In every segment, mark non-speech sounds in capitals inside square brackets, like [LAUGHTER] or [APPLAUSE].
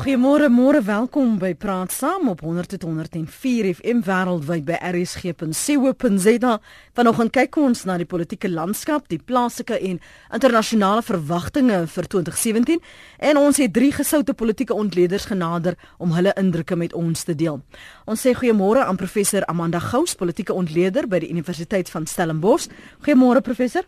Goeiemôre, môre, welkom by Praat Saam op 100.104 FM wêreldwyd by rsg.co.za. Vanoggend kyk ons na die politieke landskap, die plaaslike en internasionale verwagtinge vir 2017 en ons het drie gesoute politieke ontleeders genader om hulle indrukke met ons te deel. Ons sê goeiemôre aan professor Amanda Gous, politieke ontleder by die Universiteit van Stellenbosch. Goeiemôre professor.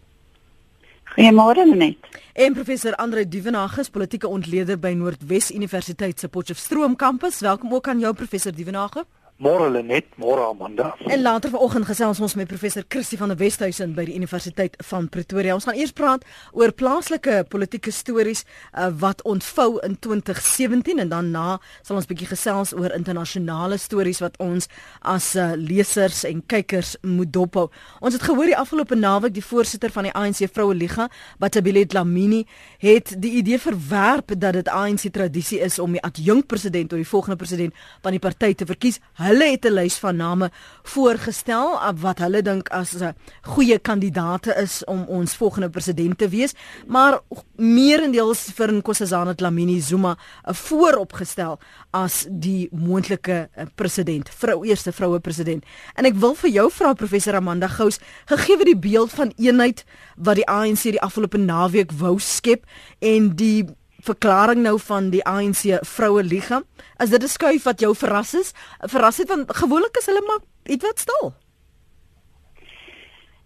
Goeiemôre net. En professor Andre Duvenage, politieke ontleder by Noordwes Universiteit se Potchefstroom kampus. Welkom ook aan jou professor Duvenage. Môre Lenet, môre Amanda. En later vanoggend gesels ons met professor Christie van der Westhuizen by die Universiteit van Pretoria. Ons gaan eers praat oor plaaslike politieke stories uh, wat ontvou in 2017 en dan na sal ons bietjie gesels oor internasionale stories wat ons as uh, lesers en kykers moet dophou. Ons het gehoor die afgelope naweek die voorsitter van die ANC Vroue Liga, Batabile Dlamini, het die idee verwerp dat dit ANC tradisie is om die adjunkt president of die volgende president van die party te verkies. Hulle het 'n lys van name voorgestel wat hulle dink as 'n goeie kandidaate is om ons volgende president te wees, maar meerendeels vir Nkosazana Dlamini Zuma vooropgestel as die moontlike eh, president, vrou eerste vroue president. En ek wil vir jou vra professor Amanda Gous, gegee die beeld van eenheid wat die ANC die afgelope naweek wou skep en die verklaring nou van die ANC vroue liga. As dit 'n skuif wat jou verras is, verras het want gewoonlik is hulle maar ietwat stil.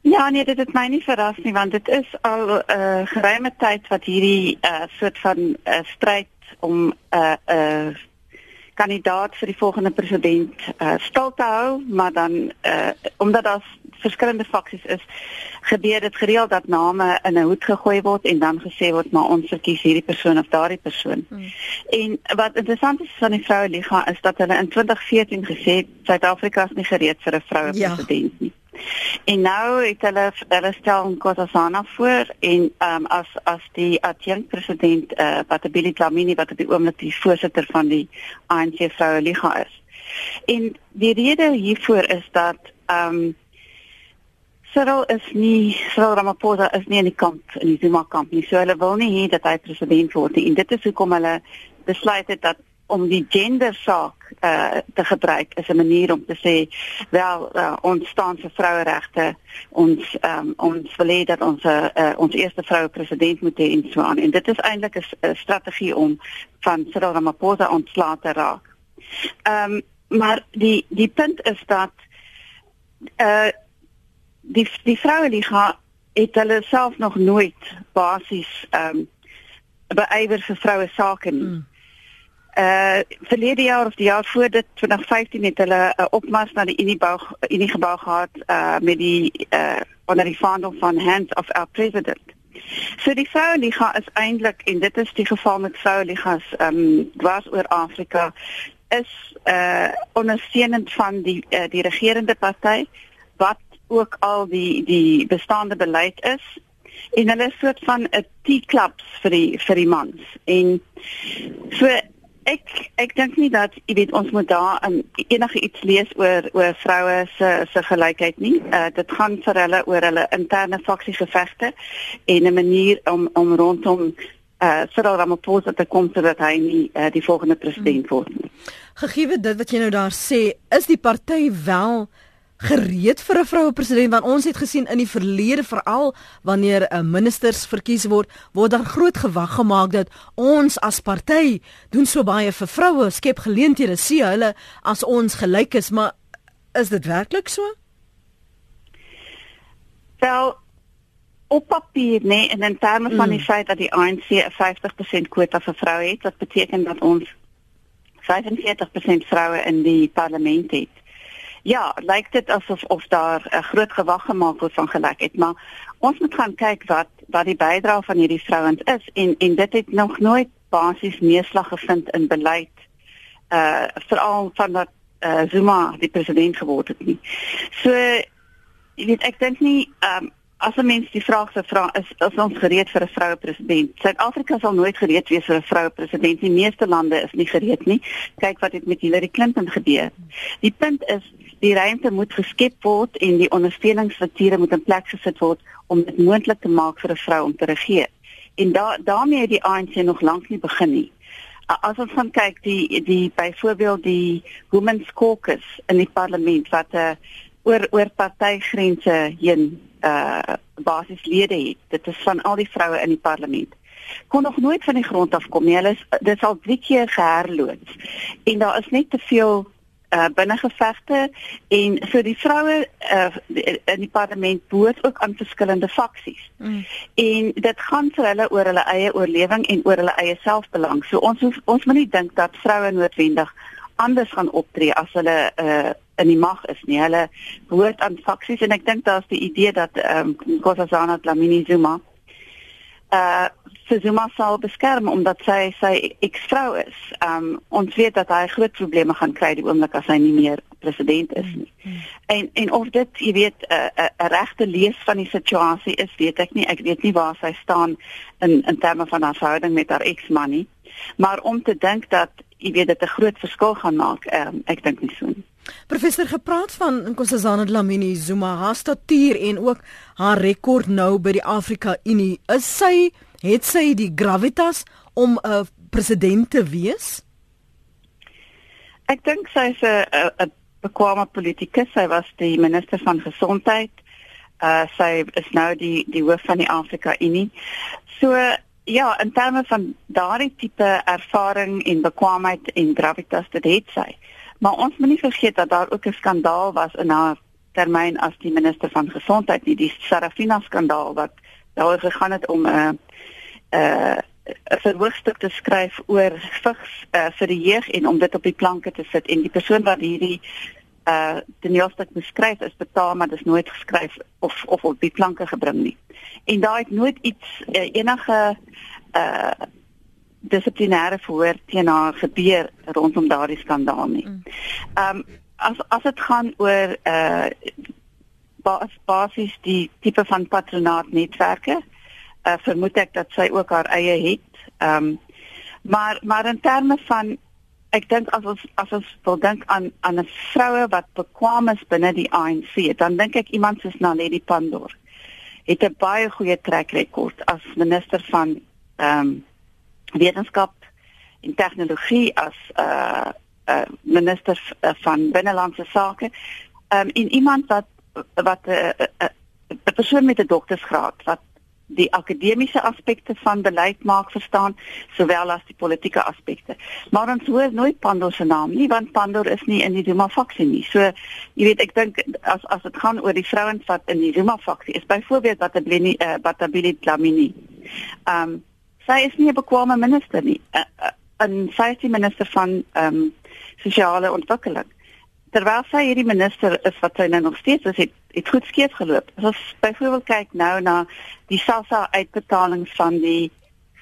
Ja, nee, dit het my nie verras nie want dit is al 'n uh, eh, geruime tyd wat hierdie uh, soort van uh, stryd om 'n uh, 'n uh, kandidaat vir die volgende president uh, stil te hou, maar dan uh, omdat daar verskillende faksies is, gebeur dit gereeld dat name in 'n hoed gegooi word en dan gesê word maar ons verkies hierdie persoon of daardie persoon. Hmm. En wat interessant is van die vroue liga is dat hulle in 2014 gesê het Suid-Afrika is nie gereed vir 'n vroue ja. president nie. En nou het hulle hulle stel Nkosazana voor en ehm um, as as die adjunkt president eh uh, Patabili Dlamini wat op die oomblik die voorsitter van die ANC vroue liga is. En die rede hiervoor is dat ehm um, Cyril is nie Cyril Ramaphosa is nie in die kamp in die Zuma kamp nie. So hulle wil nie hê dat hy president word nie. En dit is hoekom hulle besluit het dat om die gender saak uh, te gebruik is 'n manier om te sê wel uh, ons staan vir vroueregte. Ons um, ons wil hê dat ons uh, ons eerste vroue president moet hê in Swaan. En dit is eintlik 'n strategie om van Cyril Ramaphosa ontslae te raak. Ehm um, maar die die punt is dat uh die die vroue liga het hulle self nog nooit basies ehm um, beywer vir vroue sake nie. Mm. Uh verlede jaar of die jaar voor dit 2015 het hulle 'n uh, opmars na die Unibou Unigebou gehad uh met die uh onder die vaandel van Hands of Our President. So die vroue liga is eintlik en dit is die geval met vroue ligas ehm um, dwars oor Afrika is uh ondersteunend van die uh, die regerende party wat ook al die die bestaande beleid is en hulle is soort van 'n T-klubs vir die vir die mans en so ek ek dink nie dat jy weet ons moet daar in enige iets lees oor oor vroue se se gelykheid nie uh, dit gaan vir hulle oor hulle interne faksiegevegte en 'n manier om om rondom uh eh, Cyril Ramaphosa te kom sodat hy nie uh, die volgende president word nie. Gegee dit wat jy nou daar sê, is die party wel gereed vir 'n vroue president want ons het gesien in die verlede veral wanneer 'n uh, ministers verkies word word daar groot gewag gemaak dat ons as party doen so baie vir vroue skep geleenthede sien hulle as ons gelyk is maar is dit werklik so? Wel op papier nee en in terme van die mm. feit dat die ANC 'n 50% kwota vir vroue het wat beteken dat ons 45% vroue in die parlement het ja, lyk dit asof of daar 'n groot gewag gemaak word van gelykheid, maar ons moet gaan kyk wat wat die bydrae van hierdie vrouens is en en dit het nog nooit basies neerslag gevind in beleid uh veral van dat uh Zuma die president geword het nie. So jy weet ek dink nie um as 'n mens die vraag sou vra is is ons gereed vir 'n vroue president? Suid-Afrika sal nooit gereed wees vir 'n vroue president. Die meeste lande is nie gereed nie. Kyk wat het met Hillary Clinton gebeur. Die punt is die ruimte moet geskep word en die ondersteuningsstrukture moet in plek gesit word om dit moontlik te maak vir 'n vrou om te regeer. En da daarmee het die ANC nog lank nie begin nie. As ons gaan kyk die die byvoorbeeld die Women's Caucus in die parlement wat 'n uh, oor oor partygrense heen uh basies lede het. Dit is van al die vroue in die parlement. Kon nog nooit van die grond af kom nie. Hulle is dit al drie keer geherloods. En daar is net te veel uh binnengevegte en so die vroue uh in die parlement behoort ook aan verskillende faksies. Mm. En dit gaan vir hulle oor hulle eie oorlewing en oor hulle eie selfbelang. So ons hoef, ons moet nie dink dat vroue noodwendig anders gaan optree as hulle uh in die mag is nie. Hulle behoort aan faksies en ek dink daar's die idee dat ehm um, Nkosazana Dlamini Zuma uh Zuma sal beskerm omdat sy sy eksvrou is. Um, ons weet dat hy groot probleme gaan kry die oomblik as hy nie meer president is nie. Mm. En en of dit, jy weet, 'n uh, 'n uh, regte lees van die situasie is, weet ek nie. Ek weet nie waar sy staan in in terme van haar verhouding met haar eksman nie. Maar om te dink dat jy weet dit 'n groot verskil gaan maak, um, ek dink nie so nie. Professor gepraat van Nkosazana Dlamini Zuma haar statuur en ook haar rekord nou by die Afrika Unie. Is sy het sy die gravitas om 'n uh, president te wees? Ek dink sy is 'n 'n bekwame politikus. Sy was die minister van gesondheid. Uh sy is nou die die hoof van die Afrika Unie. So ja, in terme van daardie tipe ervaring en bekwaamheid en gravitas dit het sy. Maar ons moet nie vergeet dat daar ook 'n skandaal was in haar termyn as die minister van gesondheid, nie die Sarafina skandaal wat daar gegaan het om 'n uh, 'n uh, 'n verhoogstuk te skryf oor vigs uh, vir die jeug en om dit op die planke te sit en die persoon wat hierdie uh die nuusstuk beskryf is betaal maar dit is nooit geskryf of of op die planke gebring nie. En daar het nooit iets uh, enige uh dissiplinêre verhoor teen haar gebeur rondom daardie skandaal nie. Mm. Ehm um, as as dit gaan oor uh bas, basies die tipe van patronaat netwerke, uh vermoed ek dat sy ook haar eie het. Ehm um, maar maar in terme van ek dink as ons as ons wil dink aan aan 'n vroue wat bekwame is binne die ANC, dan dink ek iemand soos Naledi Pandor het 'n baie goeie trek rekord as minister van ehm um, wetenskap en tegnologie as 'n uh, uh, minister uh, van binnelandse sake. Ehm um, en iemand wat wat 'n uh, uh, uh, persoon met 'n doktorsgraad wat die akademiese aspekte van beleid maak verstaan sowel as die politieke aspekte. Maar ons hoor nooit Pandor se naam nie want Pandor is nie in die Duma faksie nie. So jy weet ek dink as as dit gaan oor die vrouens wat in die Duma faksie is byvoorbeeld wat Tabini uh, Batabili Dlamini. Ehm um, sy is nie 'n bekwame minister nie. uh, uh, sy is die minister van ehm um, sosiale ontwikkeling. Terwyl sy hierdie minister is wat sy nou nog steeds is, het, het goed skeef geloop. As ons byvoorbeeld kyk nou na die SASSA uitbetalings van die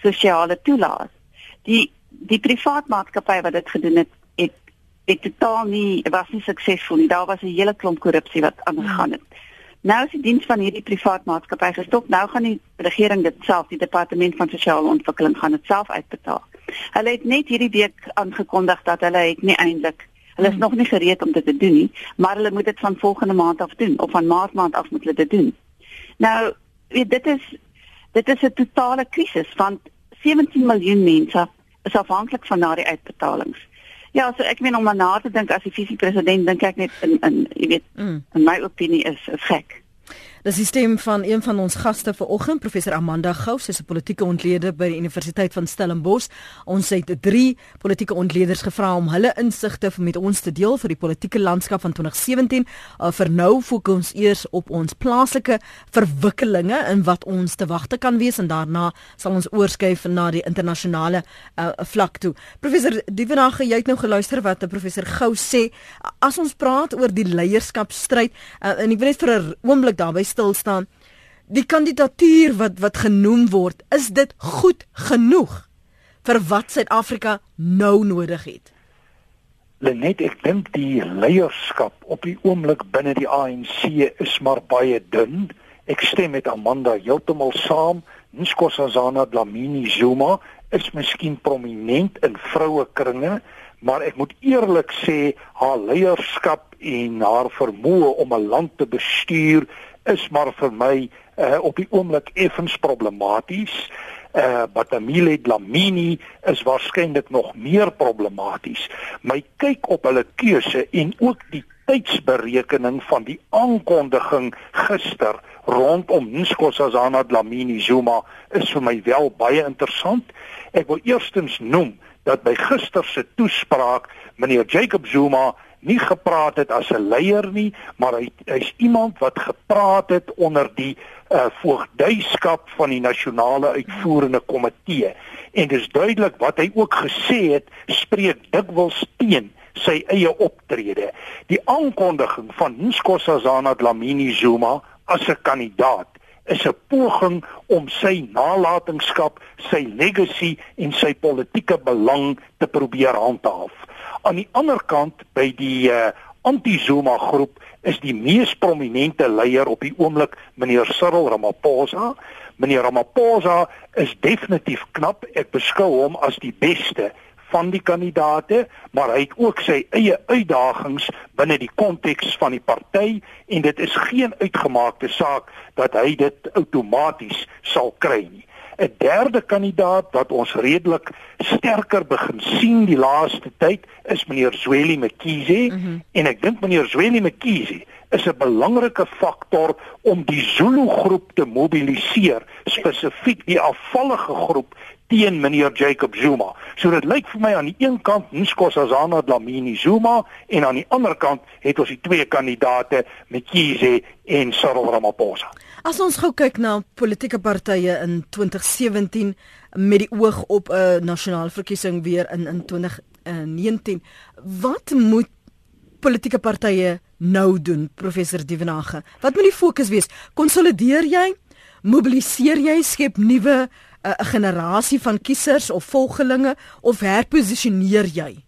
sosiale toelaas. Die die privaat maatskappy wat dit gedoen het, het het totaal nie was nie suksesvol nie. Daar was 'n hele klomp korrupsie wat aangegaan het. Nou is die diens van hierdie privaat maatskappy gestop. Nou gaan die regering dit self, die departement van sosiale ontwikkeling gaan dit self uitbetaal. Hulle het net hierdie week aangekondig dat hulle het nie eintlik hulle is hmm. nog nie gereed om dit te doen nie, maar hulle moet dit van volgende maand af doen of van maart maand af moet hulle dit doen. Nou, weet dit is dit is 'n totale krisis want 17 miljoen mense is afhanklik van daardie uitbetalings. Ja, so ek meen om na te dink as die visiepresident dink ek net in in jy weet mm. in my opinie is is gek. Dis die stem van een van ons gaste vanoggend, professor Amanda Gou, sy is 'n politieke ontleder by die Universiteit van Stellenbosch. Ons het drie politieke ontleders gevra om hulle insigte met ons te deel vir die politieke landskap van 2017. Uh, vir nou fokus ons eers op ons plaaslike verwikkelinge en wat ons te wagte kan wees en daarna sal ons oorskuif na die internasionale uh, vlak toe. Professor Dievenage, jy het nou geluister wat professor Gou sê. As ons praat oor die leierskapstryd uh, en ek wil net vir 'n oomblik daarby stil staan. Die kandidatuur wat wat genoem word, is dit goed genoeg vir wat Suid-Afrika nou nodig het? Lenet, ek dink die leierskap op die oomblik binne die ANC is maar baie dun. Ek stem met Amanda heeltemal saam. Nkosazana Dlamini Zuma is miskien prominent in vroue kringe, maar ek moet eerlik sê haar leierskap en haar vermoë om 'n land te bestuur is maar vir my uh, op die oomblik effens problematies. uh Batamile Dlamini is waarskynlik nog meer problematies. My kyk op hulle keuse en ook die tydsberekening van die aankondiging gister rondom Nkosazana Dlamini Zuma is vir my wel baie interessant. Ek wil eerstens noem dat by gister se toespraak meneer Jacob Zuma nie gepraat het as 'n leier nie, maar hy hy's iemand wat gepraat het onder die uh, voogdyskap van die nasionale uitvoerende komitee. En dis duidelik wat hy ook gesê het, spreek dikwels teen sy eie optrede. Die aankondiging van Nkosazana Dlamini Zuma as 'n kandidaat is 'n poging om sy nalatenskap, sy legacy en sy politieke belang te probeer handhaaf. Aan die ander kant by die uh, anti-Zuma groep is die mees prominente leier op die oomblik meneer Cyril Ramaphosa. Meneer Ramaphosa is definitief knap. Ek beskou hom as die beste van die kandidate, maar hy het ook sy eie uitdagings binne die konteks van die party en dit is geen uitgemaakte saak dat hy dit outomaties sal kry nie. 'n derde kandidaat wat ons redelik sterker begin sien die laaste tyd is meneer Zweli Mkhize mm -hmm. en ek dink meneer Zweli Mkhize is 'n belangrike faktor om die Zulu groep te mobiliseer spesifiek die afvallige groep teen meneer Jacob Zuma. So dit lyk vir my aan die een kant Nkosazana Dlamini Zuma en aan die ander kant het ons die twee kandidate Mkhize en Cyril Ramaphosa. As ons gou kyk na politieke partye in 2017 met die oog op 'n uh, nasionale verkiesing weer in in 2019, wat moet politieke partye nou doen, professor Dievenage? Wat moet die fokus wees? Konsolideer jy? Mobiliseer jy skep nuwe 'n generasie van kiesers of volgelinge of herposisioneer jy?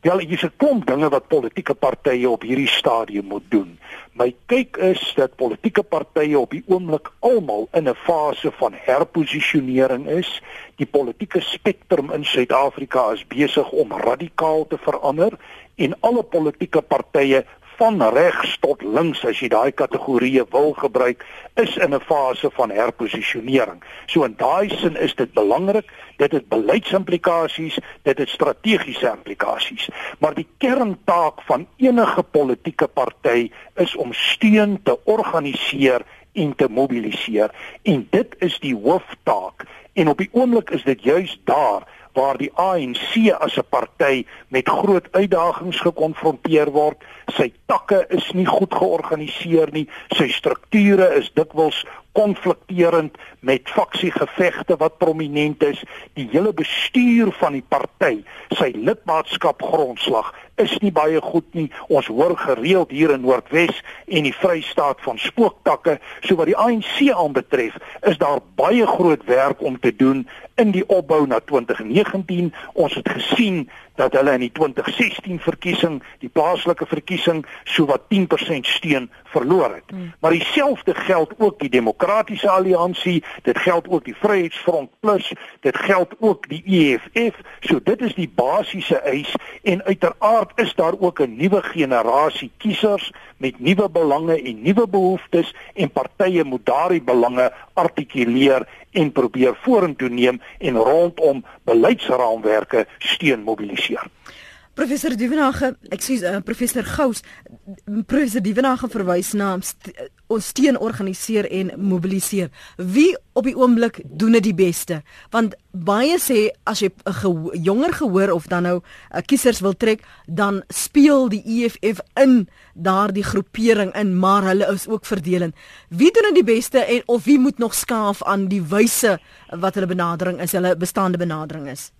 Wel, is 'n klomp dinge wat politieke partye op hierdie stadium moet doen. My kyk is dat politieke partye op die oomblik almal in 'n fase van herposisionering is. Die politieke spektrum in Suid-Afrika is besig om radikaal te verander en alle politieke partye van regs tot links as jy daai kategorieë wil gebruik is in 'n fase van herposisionering. So in daai sin is dit belangrik dit het beleidsimplikasies, dit het strategiese implikasies. Maar die kerntaak van enige politieke party is om steun te organiseer en te mobiliseer en dit is die hooftaak en op die oomblik is dit juis daar waar die ANC as 'n party met groot uitdagings gekonfronteer word. Sy takke is nie goed georganiseer nie. Sy strukture is dikwels konflikterend met faksiegevegte wat prominent is. Die hele bestuur van die party, sy lidmaatskap grondslag is nie baie goed nie. Ons hoor gereeld hier in Noordwes en die Vrystaat van spooktakke. So wat die ANC aanbetref, is daar baie groot werk om te doen in die opbou na 2019. Ons het gesien dat hulle in die 2016 verkiesing, die plaaslike verkiesing, so wat 10% steun verloor het. Hmm. Maar dieselfde geld ook die Demokratiese Alliansie, dit geld ook die Vryheidsfront Plus, dit geld ook die EFF. So dit is die basiese eis en uiteraard is daar ook 'n nuwe generasie kiesers met nuwe belange en nuwe behoeftes en partye moet daardie belange artikuleer en probeer vorentoe neem en rondom beleidsraamwerke steun mobiliseer. Professor Dievenage, ek sê uh, professor Gous, professor Dievenage verwys na ons steun organiseer en mobiliseer. Wie op die oomblik doen dit die beste? Want baie sê as jy 'n ge jonger gehoor of dan nou uh, kiesers wil trek, dan speel die EFF in daardie groepering in, maar hulle is ook verdelend. Wie doen dit die beste en of wie moet nog skaaf aan die wyse wat hulle benadering is, hulle bestaande benadering is?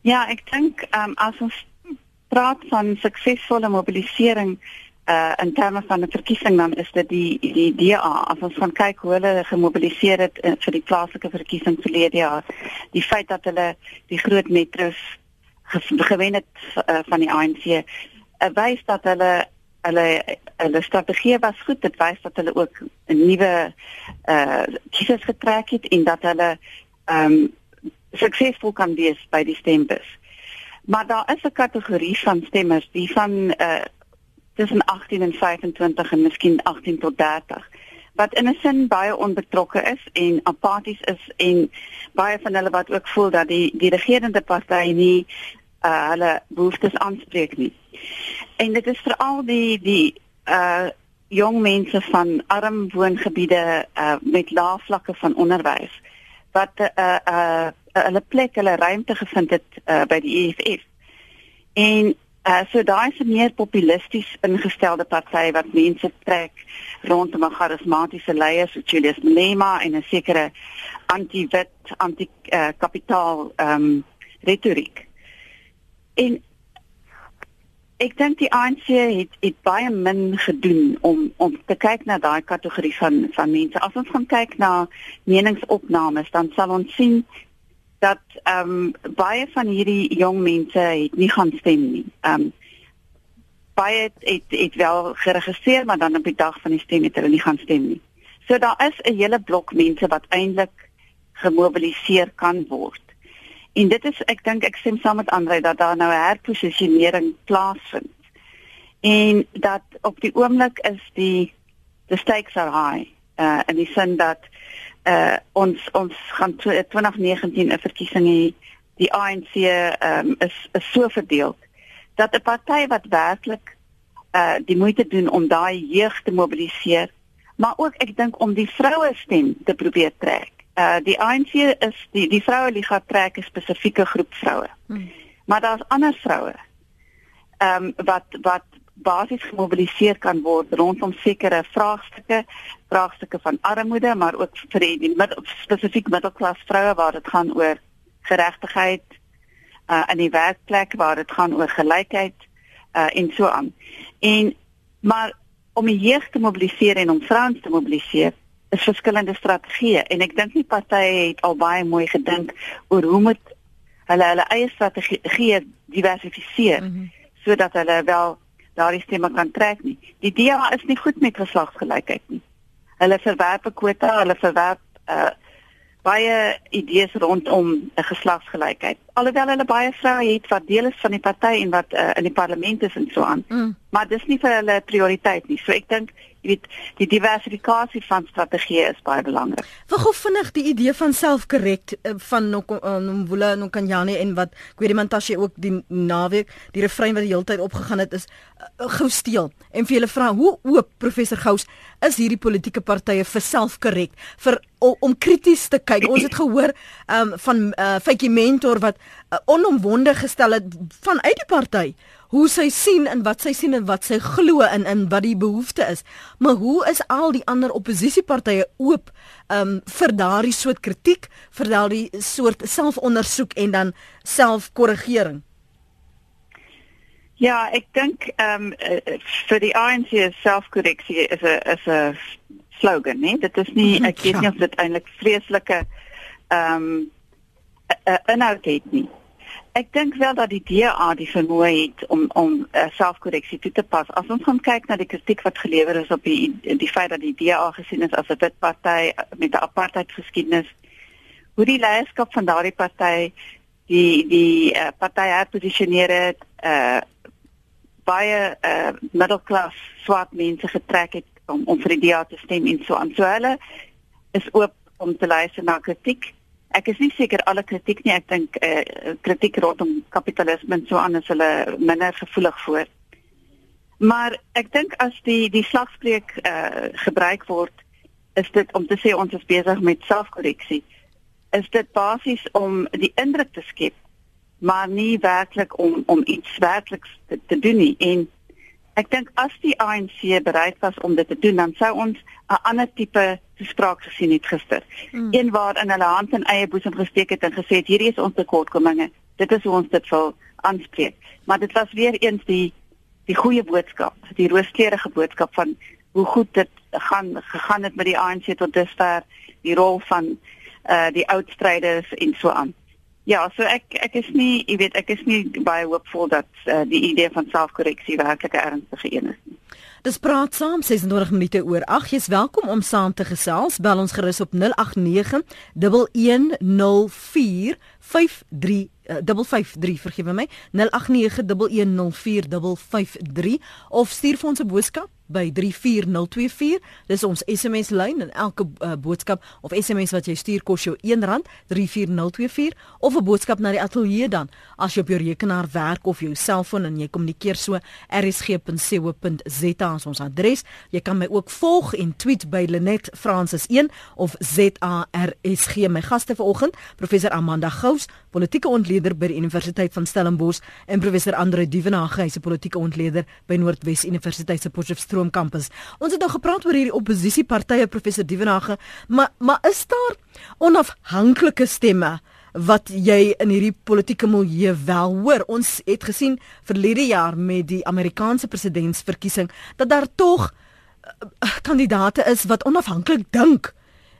Ja, ek dink um, as ons praat van suksesvolle mobilisering uh in terme van 'n verkiesing dan is dit die die DA as ons gaan kyk hoe hulle gemobiliseer het uh, vir die plaaslike verkiesing verlede jaar die feit dat hulle die groot metros gewen het uh, van die ANC uh, wys dat hulle hulle hulle strategie was goed dit wys dat hulle ook 'n nuwe uh kiesers getrek het en dat hulle ehm um, suksesvol kan wees by die stembus. Maar daar is 'n kategorie van stemmers die van uh tussen 18 en 25 en miskien 18 tot 30 wat in 'n sin baie onbetrokke is en apaties is en baie van hulle wat ook voel dat die die regerende party nie uh, hulle behoeftes aanspreek nie. En dit is veral die die uh jong mense van arm woongebiede uh met lae vlakke van onderwys wat 'n uh, uh, uh, hulle plek, hulle ruimte gevind het uh, by die EFF. En uh, so daai is 'n meer populisties ingestelde party wat mense trek rondom 'n charismatiese leier soos Julius Malema en 'n sekere anti-wet, anti-kapitaal uh, ehm um, retoriek. En ek dink die ANC het het baie min gedoen om om te kyk na daai kategorie van van mense. As ons gaan kyk na meningsopnames, dan sal ons sien dat ehm um, baie van hierdie jong mense het nie gaan stem nie. Ehm um, baie het, het het wel geregistreer, maar dan op die dag van die stem het hulle nie gaan stem nie. So daar is 'n hele blok mense wat eintlik gemobiliseer kan word. En dit is ek dink ek stem saam met Andre dat daar nou 'n herposisionering plaasvind. En dat op die oomblik is die the stakes are high. Uh in die sin dat uh ons ons gaan 2019 'n verkiesing hê. Die ANC um, is is so verdeel dat 'n party wat werklik uh die moeite doen om daai jeug te mobiliseer, maar ook ek dink om die vroue stem te probeer trek. Uh die ANC is die die vroue liga trek 'n spesifieke groep vroue. Hmm. Maar daar's ander vroue. Ehm um, wat wat basies gemobiliseer kan word rondom sekere vraagstukke, vraagstukke van armoede, maar ook vir die middel, spesifiek middelklas vroue waar dit gaan oor geregtigheid uh in die werkplek waar dit gaan oor gelykheid uh en so aan. En maar om die jeug te mobiliseer en om vrouens te mobiliseer is verskillende strategieë en ek dink die partye het al baie mooi gedink oor hoe moet hulle hulle eie strategieë diversifiseer mm -hmm. sodat hulle wel daardie stemme kan trek nie. Die DA is nie goed met geslagsgelykheid nie. Hulle verwerp kwota, hulle verwerp uh baie idees rondom 'n geslagsgelykheid. Alhoewel hulle baie vroue het wat deel is van die party en wat uh, in die parlement is en so aan. Mm. Maar dis nie vir hulle prioriteit nie. So ek dink jy weet die diversifikasie van strategieë is baie belangrik. Vir gou vinnig die idee van selfkorrek eh, van Nomvula Nokanyane en wat Kwedimantashe ook die naweek die refrein wat die hele tyd opgegaan het is gou steel. En vir julle vra hoe oop professor Gous is hierdie politieke partye vir selfkorrek vir om, om krities te kyk. Ons het gehoor um, van uh, Faitjie Mentor wat uh, onomwonde gestel het vanuit die party hoe sy sien en wat sy sien en wat sy glo in in wat die behoefte is. Maar hoe is al die ander oppositiepartye oop um vir daardie soort kritiek, vir daardie soort selfondersoek en dan selfkorrigering? Ja, ek dink ehm um, vir die ANC selfkorreksie is 'n is 'n slogan, né? Dit is nie ek weet nie of dit eintlik vreeslike ehm um, inhoud het nie. Ek dink wel dat die DA die vermoë het om om uh, selfkorreksie toe te pas. As ons gaan kyk na die kritiek wat gelewer is op die die feit dat die DA gesien is as 'n wit party met 'n apartheid geskiedenis, hoe die leierskap van daardie party die die uh, party herposisioneer het, uh baie uh middelklas swart mense getrek het om om vir die DA te stem en so aan. So hulle is oop om te luister na kritiek ek is nie seker alle kritiek nie. Ek dink eh uh, kritiek rondom kapitalisme en so aan is hulle minder gevoelig voor. Maar ek dink as die die slagspreuk eh uh, gebruik word, is dit om te sê ons is besig met selfkorreksie. Is dit basies om die indruk te skep, maar nie werklik om om iets werkliks te, te doen nie en Ek dink as die ANC bereid was om dit te doen, dan sou ons 'n ander tipe toespraak gesien het gister. Mm. Een waar in hulle hand in eie boesem gesteek het en gesê het hierdie is ons tekortkominge. Dit is hoe ons dit wil aanspreek. Maar dit was weer eens die die goeie boodskap, die rooskleurige boodskap van hoe goed dit gaan gegaan het met die ANC tot dusver, die rol van uh die oud stryders en so aan. Ja, so ek ek is nie, jy weet, ek is nie baie hoopvol dat uh, die idee van selfkorreksie werklik 'n ernstige een is nie. Dis praat saam 26 minute oor. Ag, jy's welkom om saam te gesels. Bel ons gerus op 089 1104 53 553 vergewe my 0891104553 of stuur vir ons 'n boodskap by 34024. Dis ons SMS lyn en elke uh, boodskap of SMS wat jy stuur kos jou R1 34024 of 'n boodskap na die ateljee dan as jy op jou rekenaar werk of jou selfoon en jy kommunikeer so rsg.co.za as ons adres. Jy kan my ook volg en tweet by Lenet Francis 1 of ZARSG. My gaste vanoggend, professor Amanda Gous, politieke ontleder by die Universiteit van Stellenbosch en professor Andre Duvenage, hy's 'n politieke ontleder by Noordwes Universiteit se Potchefstroom kampus. Ons het nou gepraat oor hierdie oppositiepartye professor Duvenage, maar maar is daar onafhanklike stemme wat jy in hierdie politieke milieu wel hoor? Ons het gesien verlede jaar met die Amerikaanse presidentsverkiesing dat daar tog uh, kandidate is wat onafhanklik dink.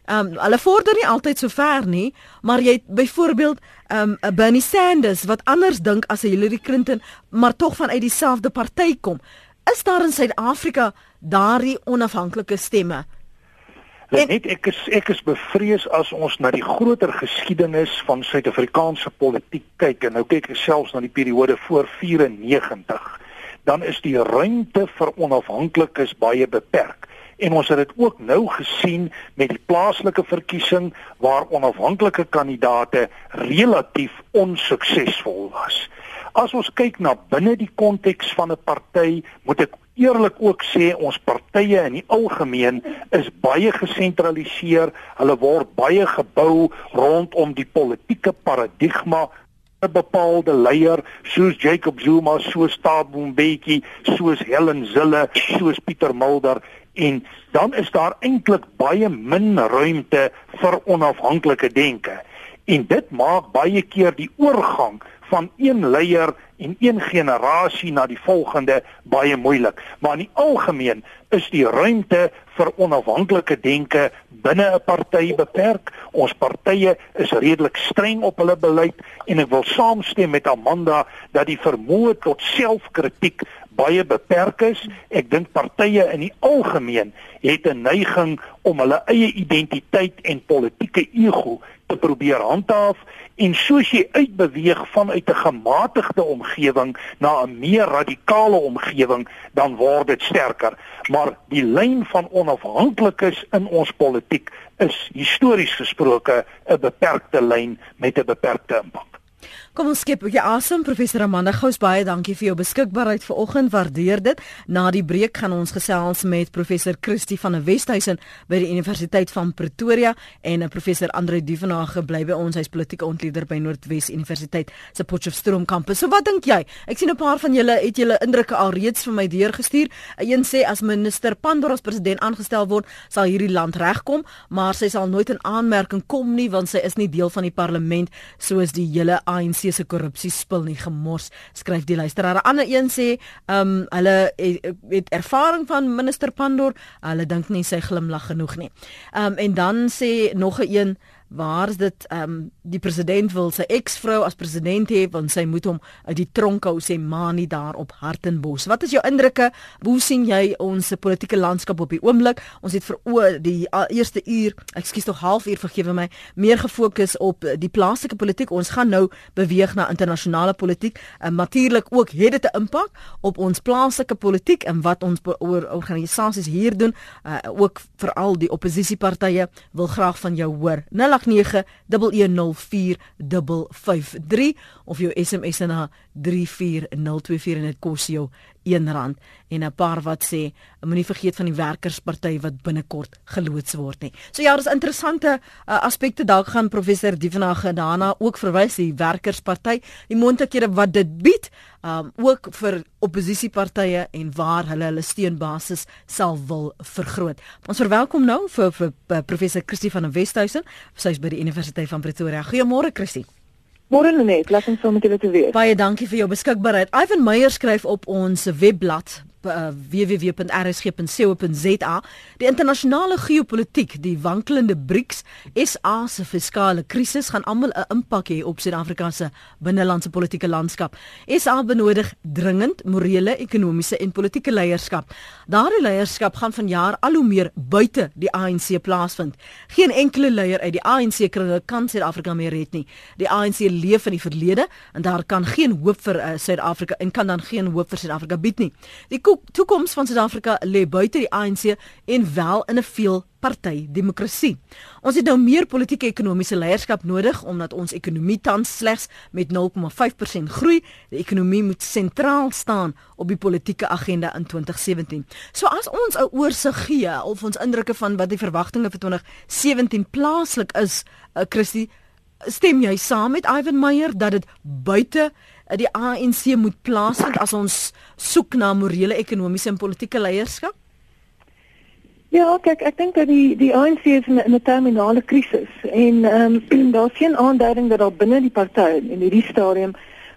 Ehm um, hulle vorder nie altyd so ver nie, maar jy het byvoorbeeld ehm um, Bernie Sanders wat anders dink as Hillary Clinton, maar tog vanuit dieselfde party kom. Is daar in Suid-Afrika daardie onafhanklike stemme? En, net ek is ek is bevrees as ons na die groter geskiedenis van Suid-Afrikaanse politiek kyk en nou kyk ek selfs na die periode voor 94, dan is die ruimte vir onafhanklikes baie beperk en ons het dit ook nou gesien met die plaaslike verkiesing waar onafhanklike kandidaate relatief onsuksesvol was. As ons kyk na binne die konteks van 'n party, moet ek eerlik ook sê ons partye in die algemeen is baie gesentraliseer. Hulle word baie gebou rondom die politieke paradigma 'n bepaalde leier soos Jacob Zuma, soos Thabo Mbeki, soos Helen Zille, soos Pieter Mulder en dan is daar eintlik baie min ruimte vir onafhanklike denke. En dit maak baie keer die oorgang van een leier en een generasie na die volgende baie moeilik. Maar in die algemeen is die ruimte vir onafhanklike denke binne 'n party beperk. Ons partye is redelik streng op hulle beleid en ek wil saamstem met Amanda dat die vermoë tot selfkritiek baie beperk is. Ek dink partye in die algemeen het 'n neiging om hulle eie identiteit en politieke ego te probeer handhaaf en soos jy uitbeweeg vanuit 'n gematigde omgewing na 'n meer radikale omgewing, dan word dit sterker. Maar die lyn van onafhanklikes in ons politiek is histories gesproke 'n beperkte lyn met 'n beperkte impak. Kom ons skep 'n bietjie asem professor Amanda Gous baie dankie vir jou beskikbaarheid vanoggend waardeer dit. Na die breek gaan ons gesels met professor Christie van der Westhuizen by die Universiteit van Pretoria en 'n professor Andre Duvenage bly by ons hy's politieke ontleder by Noordwes Universiteit se Potchefstroom kampus. So wat dink jy? Ek sien 'n paar van julle het julle indrukke alreeds vir my deurgestuur. Een sê as minister Pandor as president aangestel word, sal hierdie land regkom, maar sy sal nooit in aanmerking kom nie want sy is nie deel van die parlement soos die hele ANC se korrupsie spil nie gemors skryf die luisteraar. 'n ander een sê ehm um, hulle het, het ervaring van minister Pandor. Hulle dink nie sy glimlag genoeg nie. Ehm um, en dan sê nog 'n een waar is dit ehm um, die president wil sy eksvrou as president hê want sy moet hom uit die tronk hou sê Mani daar op Hartenbos. Wat is jou indrukke? Hoe sien jy ons politieke landskap op die oomblik? Ons het vir o die eerste uur, ekskuus tog halfuur vergewe my, meer gefokus op die plaaslike politiek. Ons gaan nou beweeg na internasionale politiek. En natuurlik ook het dit 'n impak op ons plaaslike politiek en wat ons oor organisasies hier doen. Uh, ook veral die oppositiepartye wil graag van jou hoor. 0 0891104553 of jou SMS na 34024 en dit kos jou R1 en 'n paar wat sê moenie vergeet van die werkersparty wat binnekort geloods word nie. So ja, daar's interessante uh, aspekte dalk gaan professor Divenage daarna ook verwys die werkersparty, die moontlikhede wat dit bied, um, ook vir oppositiepartye en waar hulle hulle steunbasis sal wil vergroot. Ons verwelkom nou vir, vir, vir professor Christie van der Westhuizen, sy's by die Universiteit van Pretoria. Goeiemôre Christie. Môre net, laat ons sommer dit weer. Baie dankie vir jou beskikbaarheid. Ivan Meyer skryf op ons webblad uh, www.rsg.co.za die internasionale geopolitiek die wankelende BRICS SA se fiskale krisis gaan almal 'n impak hê op Suid-Afrika se binnelandse politieke landskap. SA benodig dringend morele ekonomiese en politieke leierskap. Daardie leierskap gaan vanjaar al hoe meer buite die ANC plaasvind. Geen enkele leier uit die ANC kringe kan Suid-Afrika meer red nie. Die ANC leef in die verlede en daar kan geen hoop vir uh, Suid-Afrika en kan dan geen hoop vir Suid-Afrika bied nie. Die toekoms van Suid-Afrika lê buite die ANC en wel in 'n veel party demokrasie. Ons het nou meer politieke ekonomiese leierskap nodig omdat ons ekonomie tans slegs met 0,5% groei. Die ekonomie moet sentraal staan op die politieke agenda in 2017. So as ons 'n oorsig gee of ons indrukke van wat die verwagtinge vir 2017 plaaslik is, uh, Christie, stem jy saam met Ivan Meyer dat dit buite uh, die ANC moet plaasvind as ons soek na morele, ekonomiese en politieke leierskap? Ja, kyk, ek dink dat die die ANC is in 'n terminale krisis en ehm [CLEARS THROAT] um, daar's geen aanduiding dat daar binne die party in hierdie stadium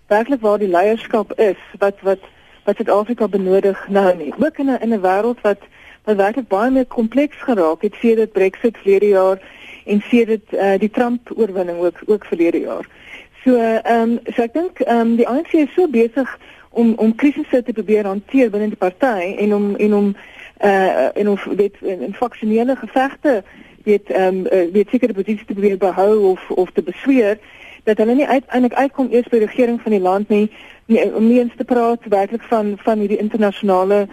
werklik waar die leierskap is wat wat wat Suid-Afrika benodig nou nie. Ook in 'n in 'n wêreld wat wat werklik baie meer kompleks geraak het sedert Brexit verlede jaar en sedert uh, die Trump oorwinning ook ook verlede jaar. So ehm um, so ek dink ehm um, die ANC is so besig om om krisisse te probeer hanteer binne die party en om en om uh en of dit in, in faksionele gevegte weet ehm um, weet sekere posisies te probeer behou of of te besweer dat hulle nie uiteindelik uitkom eers by regering van die land nie, nie om nie eens te praat werklik van van hierdie internasionale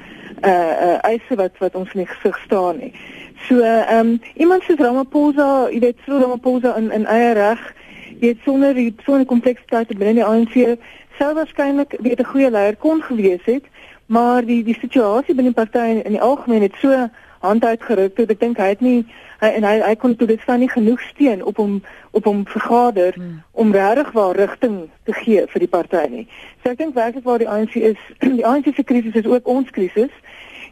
uh uh eise wat wat ons in die gesig staan nie. So ehm um, iemand soos Ramaphosa, jy weet so Ramaphosa in in eie reg, weet sonder die sonder kompleksiteit binne die ANC sou waarskynlik weet 'n goeie leier kon gewees het maar die die situasie binne die party in die algemeen het so hand uitgeruk dat ek dink hy het nie hy, en hy hy kon toe dit van nie genoeg steun op hom op hom vergader hmm. om regtig waar rigting te gee vir die party nie. So ek dink werklik waar die ANC is, [CLEARS THROAT] die ANC se krisis is ook ons krisis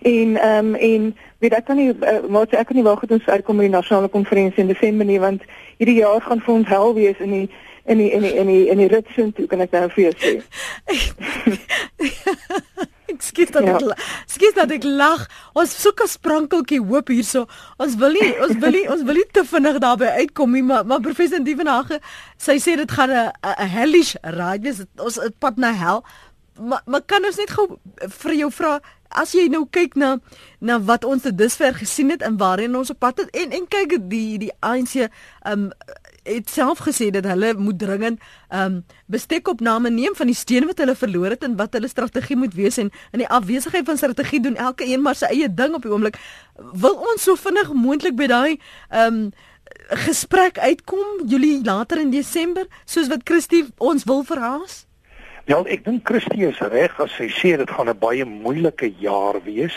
en ehm um, en weet ek kan nie uh, maar ek kan nie wag tot ons uitkom by die nasionale konferensie in Desember nie want hierdie jaar gaan vir ons hel wees in die in die in die in die in die ritsin toe kan ek nou vir jou sê. Skiet dat ja. ek skiet dat ek lag. Ons soek 'n sprankeltjie hoop hierso. Ons wil nie ons wil nie ons wil nie te vinnig daarby uitkom nie, maar maar professor Dievenage, sy sê dit gaan 'n 'n hellish ride wees. Ons pad na hel. Maar maar kan ons net gou vir jou vra as jy nou kyk na na wat ons tot dusver gesien het en waarheen ons op pad het en en kyk die die ANC um het self gesê dat hulle moet dringend um bestekopname neem van die steen wat hulle verloor het en wat hulle strategie moet wees en in die afwesigheid van strategie doen elke een maar sy eie ding op die oomblik. Wil ons so vinnig moontlik by daai um gesprek uitkom Julie later in Desember soos wat Christie ons wil verhaas Ja, ek dink Christie is reg as sy sê dit gaan 'n baie moeilike jaar wees.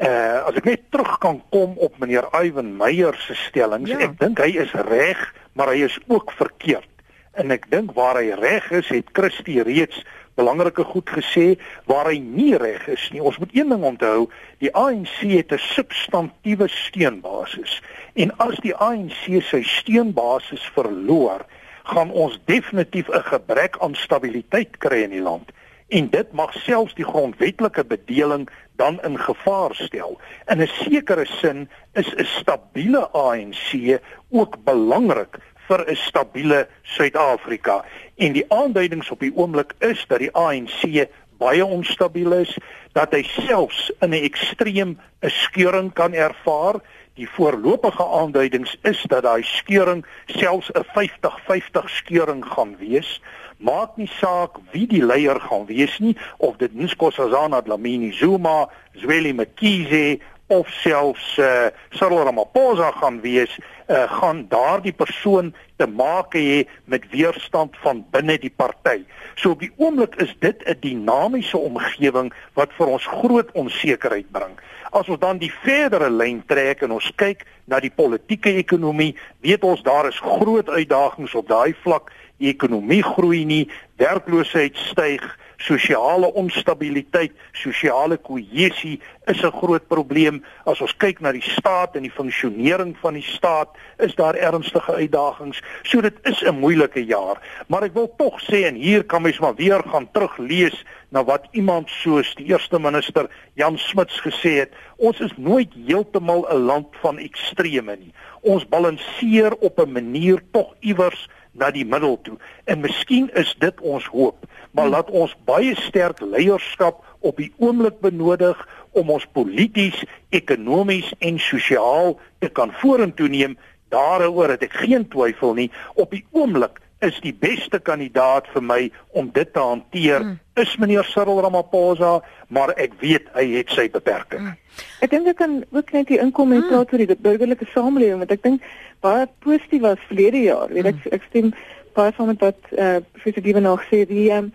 Uh as ek net terug kan kom op meneer Iwan Meyer se stellings, ja. ek dink hy is reg, maar hy is ook verkeerd. En ek dink waar hy reg is, het Christie reeds belangrike goed gesê waar hy nie reg is nie. Ons moet een ding onthou, die ANC het 'n substantiëre steunbasis. En as die ANC sy steunbasis verloor, gaan ons definitief 'n gebrek aan stabiliteit kry in die land en dit mag selfs die grondwetlike bedeling dan in gevaar stel. In 'n sekere sin is 'n stabiele ANC ook belangrik vir 'n stabiele Suid-Afrika. En die aanduidings op die oomblik is dat die ANC baie onstabiel is, dat hy selfs in 'n ekstreem 'n skeuring kan ervaar. Die voorlopige aanduidings is dat daai skeuring selfs 'n 50-50 skeuring gaan wees. Maak nie saak wie die leier gaan wees nie of dit Nkosazana Dlamini Zuma, Zweli Mkhize of selfs uh, Cyril Ramaphosa gaan wees, uh, gaan daardie persoon te maak hê met weerstand van binne die party. So op die oomblik is dit 'n dinamiese omgewing wat vir ons groot onsekerheid bring. As ons dan die verdere lyn trek en ons kyk na die politieke ekonomie, weet ons daar is groot uitdagings op daai vlak die ekonomie groei nie, werkloosheid styg, sosiale onstabiliteit, sosiale kohesie is 'n groot probleem. As ons kyk na die staat en die funksionering van die staat, is daar ernstige uitdagings. So dit is 'n moeilike jaar, maar ek wil tog sê en hier kan mens maar weer gaan teruglees na wat iemand soos die eerste minister Jan Smuts gesê het, ons is nooit heeltemal 'n land van ekstreme nie. Ons balanseer op 'n manier tog iewers na die middel toe. En miskien is dit ons hoop, maar laat ons baie sterk leierskap op die oomblik benodig om ons polities, ekonomies en sosiaal te kan vorentoe neem. Daaroor het ek geen twyfel nie. Op die oomblik is die beste kandidaat vir my om dit te hanteer mm. is meneer Cyril Ramaphosa, maar ek weet hy het sy beperkings. Mm. Ek dink ek kan ook net hier inkom en mm. praat oor die burgerlike samelewing want ek dink baie positief was verlede jaar. Weet ek mm. ek stem baie van met wat eh uh, professor Dievenag sê die um,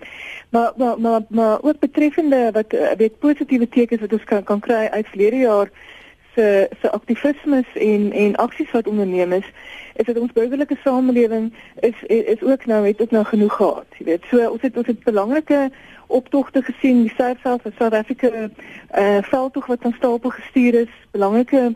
maar, maar maar maar ook betreffende wat uh, weet positiewe tekens wat ons kan kan kry uit verlede jaar se se aktivisme en en aksies wat onderneem is is dat ons burgerlike samelewing is is ook nou het ook nou genoeg gehad jy weet. So ons het ons het belangrike optogte gesien die South South South Africa eh uh, veldtog wat aan stapel gestuur is belangrike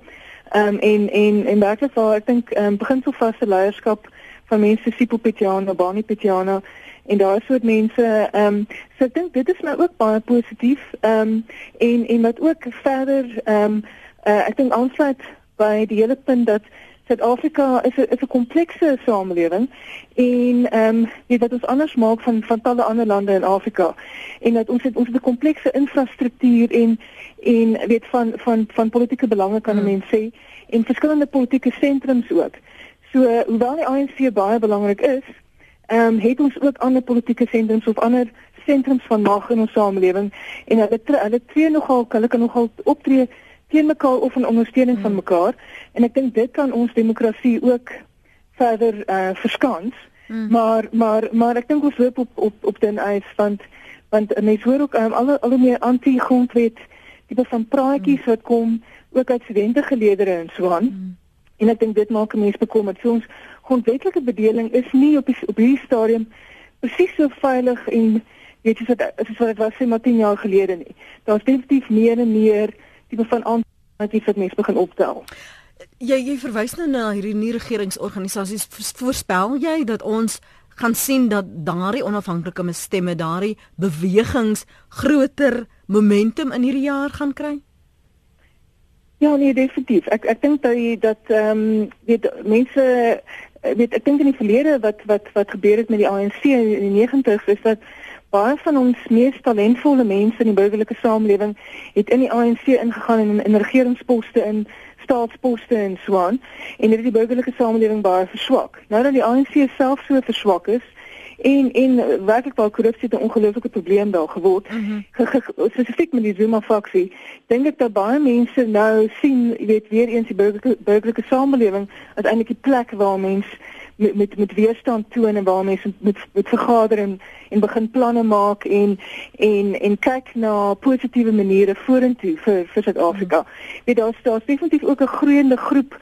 ehm um, en en en werklik waar ek dink ehm um, begin so vaste leierskap van mense Sipho Petiana, Bani Petiana en daar is soort mense ehm um, so ek dink dit is nou ook baie positief ehm um, en en wat ook verder ehm um, uh, ek dink aansluit by die hele punt dat Suid-Afrika is 'n is 'n komplekse samelewing en ehm um, weet wat ons anders maak van van talle ander lande in Afrika en dat ons het ons het 'n komplekse infrastruktuur en en weet van van van politieke belange kan hmm. mense sê en verskillende politieke sentrums ook. So hoewel die ANC baie belangrik is, ehm um, het ons ook ander politieke sentrums of ander sentrums van mag in ons samelewing en hulle hulle tree nogal hulle kan nogal optree teen mekaar of in ondersteuning hmm. van mekaar en ek dink dit kan ons demokrasie ook verder uh, verskans. Hmm. Maar maar maar ek dink ons hoop op op op den ys want want mense hoor ook um, al al meer anti-grondwet tipe van praatjies hmm. wat kom ook uit studente geleedere en so aan. Hmm. En ek dink dit maak mense bekommerd. So ons grondwetlike bedeling is nie op die, op hierdie stadium presies so veilig en weet jy wat is wat dit was sê maar 10 jaar gelede nie. Daar's definitief meer en meer tipe van alternatiewe wat mense begin optel. Jy jy verwys nou na hierdie nie regeringsorganisasies voorspel jy dat ons gaan sien dat daardie onafhanklike stemme daardie bewegings groter momentum in hierdie jaar gaan kry? Ja, nee, definitief. Ek ek dink dat dat ehm um, weet mense weet ek dink in die verlede wat wat wat gebeur het met die ANC in die 90's is dat baie van ons mees talentvolle mense in die burgerlike samelewing het in die ANC ingegaan en in, in regeringsposte in staatsposte en so aan en dit het die burgerlike samelewing baie verswak. Nou dat die ANC self so verswak is, en en werklik wel korrupsie 'n ongelooflike probleem daar geword. Mm -hmm. Spesifiek met die Zuma faksie. Dink ek dat baie mense nou sien, jy weet, weer eens die burgerlike burgerlike samelewing as eintlik die plek waar mense met met met weerstand toon en waar mense met met vergader en en begin planne maak en en en kyk na positiewe maniere vorentoe vir vir Suid-Afrika. Mm -hmm. Weet daar's daar's definitief ook 'n groeiende groep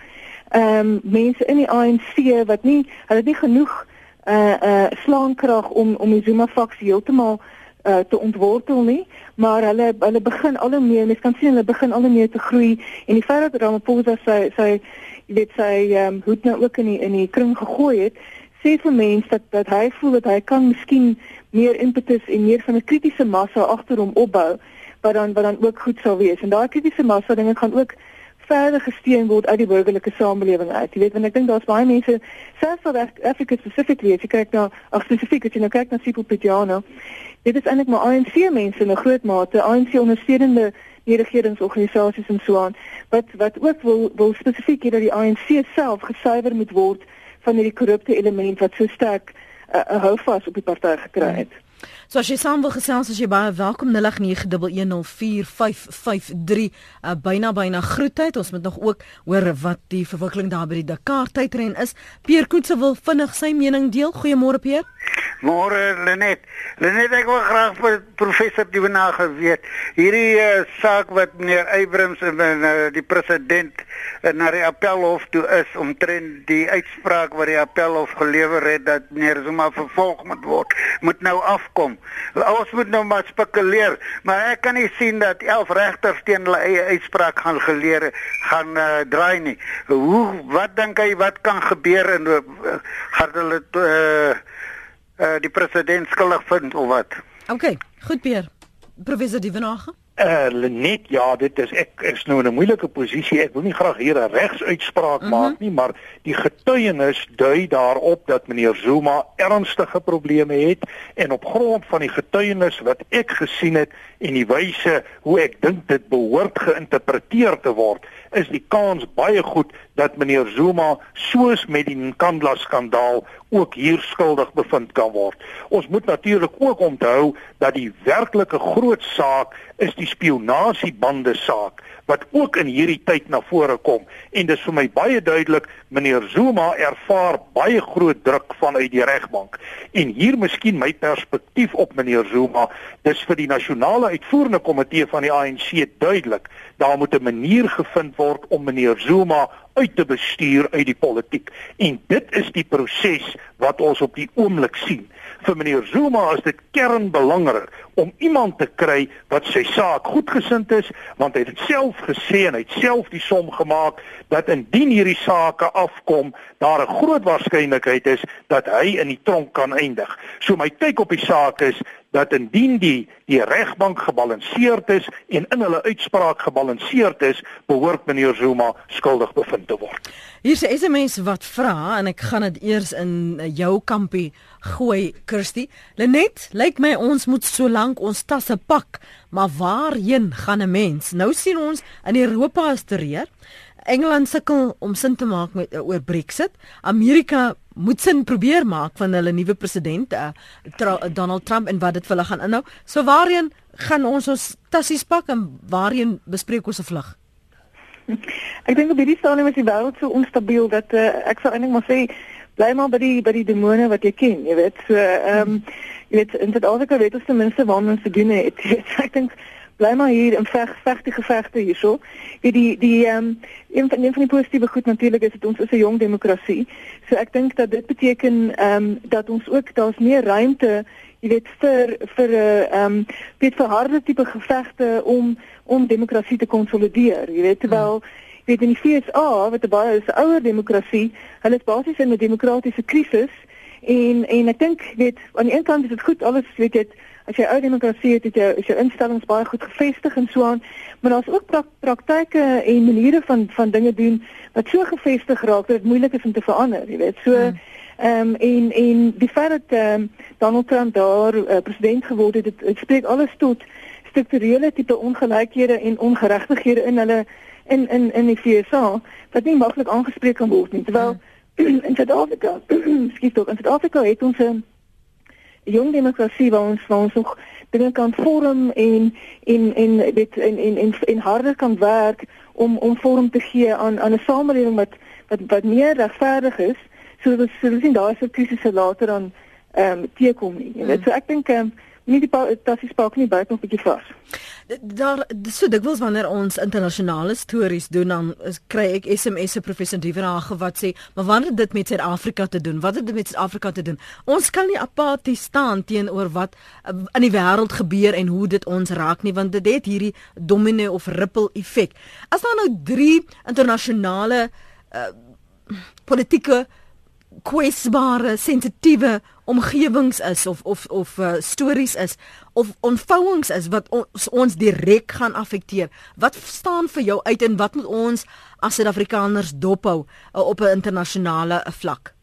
ehm um, mense in die ANC wat nie hulle nie genoeg uh uh slaankrag om om die Zuma faksie heeltemal uh te ontwortel nie, maar hulle hulle begin al hoe meer, mens kan sien hulle begin al hoe meer te groei en die feit dat Ramaphosa sy sy jy weet sy ehm um, hoed nou ook in die in die kring gegooi het, sê vir mense dat dat hy voel dat hy kan miskien meer impetus en meer van 'n kritiese massa agter hom opbou wat dan wat dan ook goed sou wees. En daai kritiese massa dinge gaan ook verder gesteun word uit die burgerlike samelewing uit. Jy weet, want ek dink daar's baie mense selfs van Afrika specifically, as jy kyk na ag spesifiek as jy nou kyk na Sipho Petiana, dit is eintlik maar ANC mense in 'n groot mate, ANC ondersteunende die regeringsorganisasies en so aan, wat wat ook wil wil spesifiek hê dat die ANC self gesuiwer moet word van hierdie korrupte element wat so sterk 'n uh, hou vas op die party gekry het. Hmm. So as jy saam wil gesels as jy baie welkom. 0891104553 uh, byna byna groetheid. Ons moet nog ook hoor wat die verwikkeling daar by die Dakar tydren is. Pierre Koetse wil vinnig sy mening deel. Goeiemôre Pierre Môre Lenet. Lenet ek wil graag vir professor Dievenage weet. Hierdie uh, saak wat meneer Eybrims en uh, die president uh, na die appelhof toe is omtrent die uitspraak wat die appelhof gelewer het dat meneer Zuma vervolg moet word, moet nou afkom. Ons moet nou maar spekuleer, maar ek kan nie sien dat 11 regters teen hulle eie uitspraak gaan geleer gaan uh, draai nie. Hoe wat dink jy wat kan gebeur en uh, gaan hulle uh, uh, die president skuldig vind of wat. OK, goed Pier. Professor Divenage. Eh uh, net ja, dit is ek is nou in 'n moeilike posisie. Ek wil nie graag hier 'n regsuitspraak mm -hmm. maak nie, maar die getuienis dui daarop dat meneer Zuma ernstige probleme het en op grond van die getuienis wat ek gesien het en die wyse hoe ek dink dit behoort geïnterpreteer te word, is die kans baie goed dat meneer Zuma soos met die Nkandla skandaal ook hier skuldig bevind kan word. Ons moet natuurlik ook onthou dat die werklike groot saak is die spionasiebande saak wat ook in hierdie tyd na vore kom en dis vir my baie duidelik meneer Zuma ervaar baie groot druk vanuit die regbank en hier miskien my perspektief op meneer Zuma dis vir die nasionale uitvoerende komitee van die ANC duidelik daar moet 'n manier gevind word om meneer Zuma uit te bestuur uit die politiek. En dit is die proses wat ons op die oomblik sien vir meneer Zuma is dit kernbelangrik om iemand te kry wat sy saak goedgesind is want hy het self gesê en hy het self die som gemaak dat indien hierdie saake afkom daar 'n groot waarskynlikheid is dat hy in die tronk kan eindig. So my kyk op die saak is dat indien die die regbank gebalanseerd is en in hulle uitspraak gebalanseerd is, behoort meneer Zuma skuldig bevind te word. Hier's 'n SMS wat vra en ek gaan dit eers in jou kampie gooi, Kirsty. Lenet, lyk my ons moet so lank ons tasse pak, maar waarheen gaan 'n mens? Nou sien ons in Europa is terreer. Engeland sukkel om sin te maak met oor Brexit. Amerika moet sin probeer maak van hulle nuwe president uh, tra, Donald Trump en wat dit vir hulle gaan inhou. So waarheen gaan ons ons tassies pak en waarheen bespreek ons 'n vlug? [LAUGHS] Ek dink op hierdie stadium is die wêreld so onstabiel dat uh, ek sou eintlik maar sê bly maar by die by die demone wat jy ken, jy weet. So ehm um, jy weet in Suid-Afrika weet ons ten minste waar ons te doen het. [LAUGHS] Ek dink bly maar hier en veg veg die gevegte hierso. Wie die die ehm um, een van een van die positiewe goed natuurlik is dit ons is 'n jong demokrasie. So ek dink dat dit beteken ehm um, dat ons ook daar's meer ruimte jy weet vir vir 'n uh, ehm um, weet vir harde tipe gevegte om om demokrasie te konsolideer. Jy weet terwyl jy weet in die FSA wat 'n baie is 'n ouer demokrasie, hulle is basies in 'n demokratiese krisis en en ek dink weet aan die een kant is dit goed alles weet jy as jy ou demokrasie het, het jy is jou instellings baie goed gevestig en so aan, maar daar's ook prak, praktyke en maniere van van dinge doen wat so gevestig raak dat dit moeilik is om te verander, jy weet. So hmm. ehm um, en en die feit dat ehm um, Donald Trump daar uh, president geword het, dit spreek alles tot strukturele tipe ongelykhede en ongeregtighede in hulle in in in die FSA wat nie maklik aangespreek kan word nie. Terwyl hmm. [CLEARS THROAT] in Suid-Afrika, [CLEARS THROAT] skiet ook in Suid-Afrika het ons 'n jong demokrasie waar ons waar ons nog dinge kan vorm en en en weet en en en, en harder kan werk om om vorm te gee aan aan 'n samelewing wat wat wat meer regverdig is sodat ons sien daar is 'n krisisse later dan ehm um, teekom nie. Jy weet, mm. so ek dink ehm um, nie die tassies pak nie buite nog 'n bietjie vas. Daar so dikwels wanneer ons internasionale stories doen dan kry ek SMS'e professor Dievenage wat sê, "Maar wat het dit met Suid-Afrika te doen? Wat het dit met Suid-Afrika te doen? Ons kan nie apaties staan teenoor wat uh, in die wêreld gebeur en hoe dit ons raak nie, want dit het hierdie domino of ripple effek. As daar nou drie internasionale uh, politieke kwesbare sensitiewe omgewings is of of of uh, stories is of ontvouings is wat ons ons direk gaan affekteer. Wat staan vir jou uit en wat moet ons as Suid-Afrikaners dophou uh, op 'n internasionale vlak?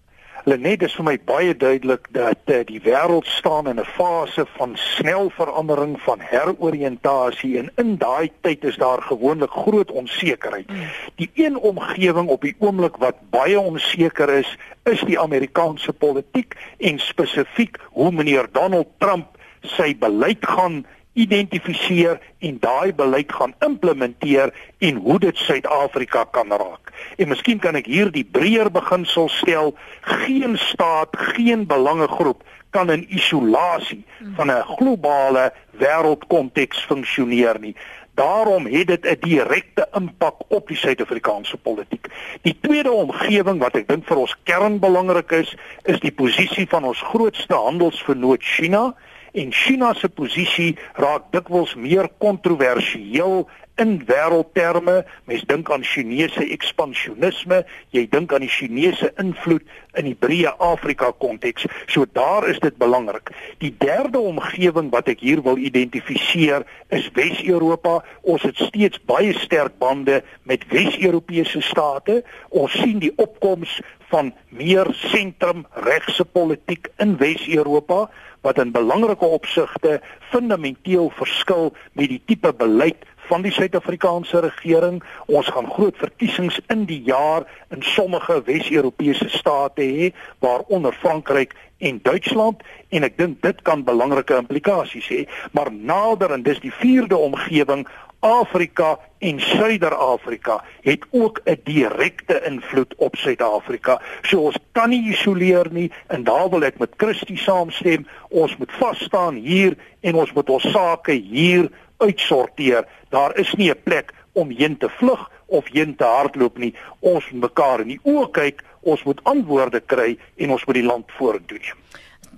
Lenet is vir my baie duidelik dat uh, die wêreld staan in 'n fase van snel verandering van heroriëntasie en in daai tyd is daar gewoonlik groot onsekerheid. Hmm. Die een omgewing op die oomblik wat baie onseker is, is die Amerikaanse politiek en spesifiek hoe meneer Donald Trump sy beleid gaan identifiseer en daai beleid gaan implementeer en hoe dit Suid-Afrika kan raak. En miskien kan ek hier die breër beginsel stel: geen staat, geen belangegroep kan in isolasie van 'n globale wêreldkonteks funksioneer nie. Daarom het dit 'n direkte impak op die Suid-Afrikaanse politiek. Die tweede omgewing wat ek dink vir ons kernbelangrik is, is die posisie van ons grootste handelsvernoot China en China se posisie raak dikwels meer kontroversieel in wêreldterme. Mens dink aan Chinese ekspansionisme, jy dink aan die Chinese invloed in die breë Afrika konteks. So daar is dit belangrik. Die derde omgewing wat ek hier wil identifiseer is Wes-Europa. Ons het steeds baie sterk bande met Wes-Europese state. Ons sien die opkoms van meer sentrumregse politiek in Wes-Europa wat in belangrike opsigte fundamenteel verskil met die tipe beleid van die Suid-Afrikaanse regering. Ons gaan groot verkiesings in die jaar in sommige Wes-Europese state hê, waaronder Frankryk en Duitsland en ek dink dit kan belangrike implikasies hê, maar nader en dis die vierde omgewing Afrika en Suider-Afrika het ook 'n direkte invloed op Suid-Afrika. So ons kan nie isoleer nie en daar wil ek met Christie saamstem. Ons moet vas staan hier en ons moet ons sake hier uitsorteer. Daar is nie 'n plek om heen te vlug of heen te hardloop nie. Ons moet mekaar in die oë kyk, ons moet antwoorde kry en ons moet die land vorentoe neem.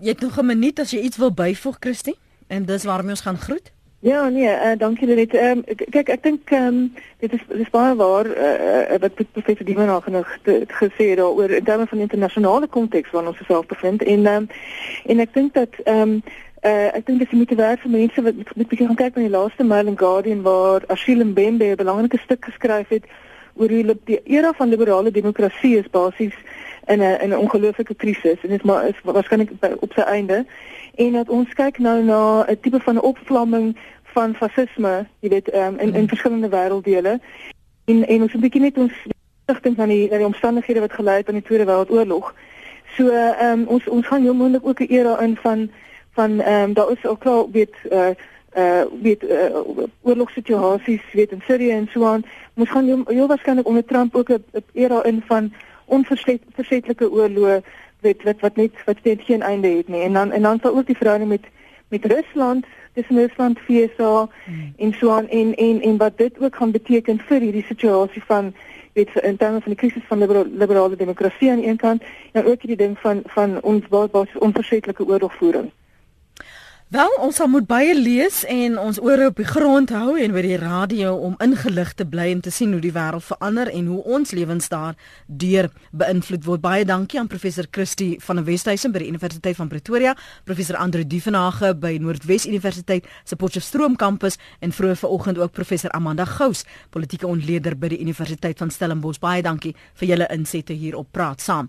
Jy het nog 'n minuut as jy iets wil byvoeg, Christie? En dis waarmee ons gaan groet. Ja, nee, uh, dankie net. Ehm um, kyk, ek dink ehm um, dit is dis baie waar uh, wat professor Diemen nog gesê het daaroor in terme van internasionale konteks waarin ons osself bevind en um, en ek dink dat ehm um, uh, ek dink dis moet werk vir mense wat met bietjie gaan kyk na die laaste mail in Guardian waar Achille Mbembe 'n belangrike stuk geskryf het oor hoe die era van liberale demokrasie is basies in 'n in 'n ongelooflike krisis en dit maar is waarskynlik op sy einde en dat ons kyk nou na 'n tipe van opvlamming van fasisme, jy weet, um, in in mm. verskillende wêrelddele. En en ons 'n bietjie net ons rigting van die die omstandighede wat gelei het aan die Tweede Wêreldoorlog. So ehm um, ons ons gaan heel moontlik ook 'n era in van van ehm um, daar is ook al weet uh uh weet uh, oorlogssituasies weet in Sirië en so aan. Ons gaan heel, heel waarskynlik onder Trump ook 'n era in van onversetlike oorloë weet wat wat net wat net geen einde het nie en dan en dan sal ook die verhouding met met Rusland tussen Rusland FSA hmm. en so aan en en en wat dit ook gaan beteken vir hierdie situasie van weet in terme van die krisis van liberale, liberale demokrasie aan die een kant en ook hierdie ding van van ons basies onversetlike oorlogvoering. Wel, ons sal moet baie lees en ons ore op die grond hou en by die radio om ingelig te bly en te sien hoe die wêreld verander en hoe ons lewens daar deur beïnvloed word. Baie dankie aan professor Christie van die Wesduisen by die Universiteit van Pretoria, professor Andre Dievenage by Noordwes Universiteit se Potchefstroom kampus en vroeër vanoggend ook professor Amanda Gous, politieke ontleder by die Universiteit van Stellenbosch. Baie dankie vir julle insette hier op Praat Saam.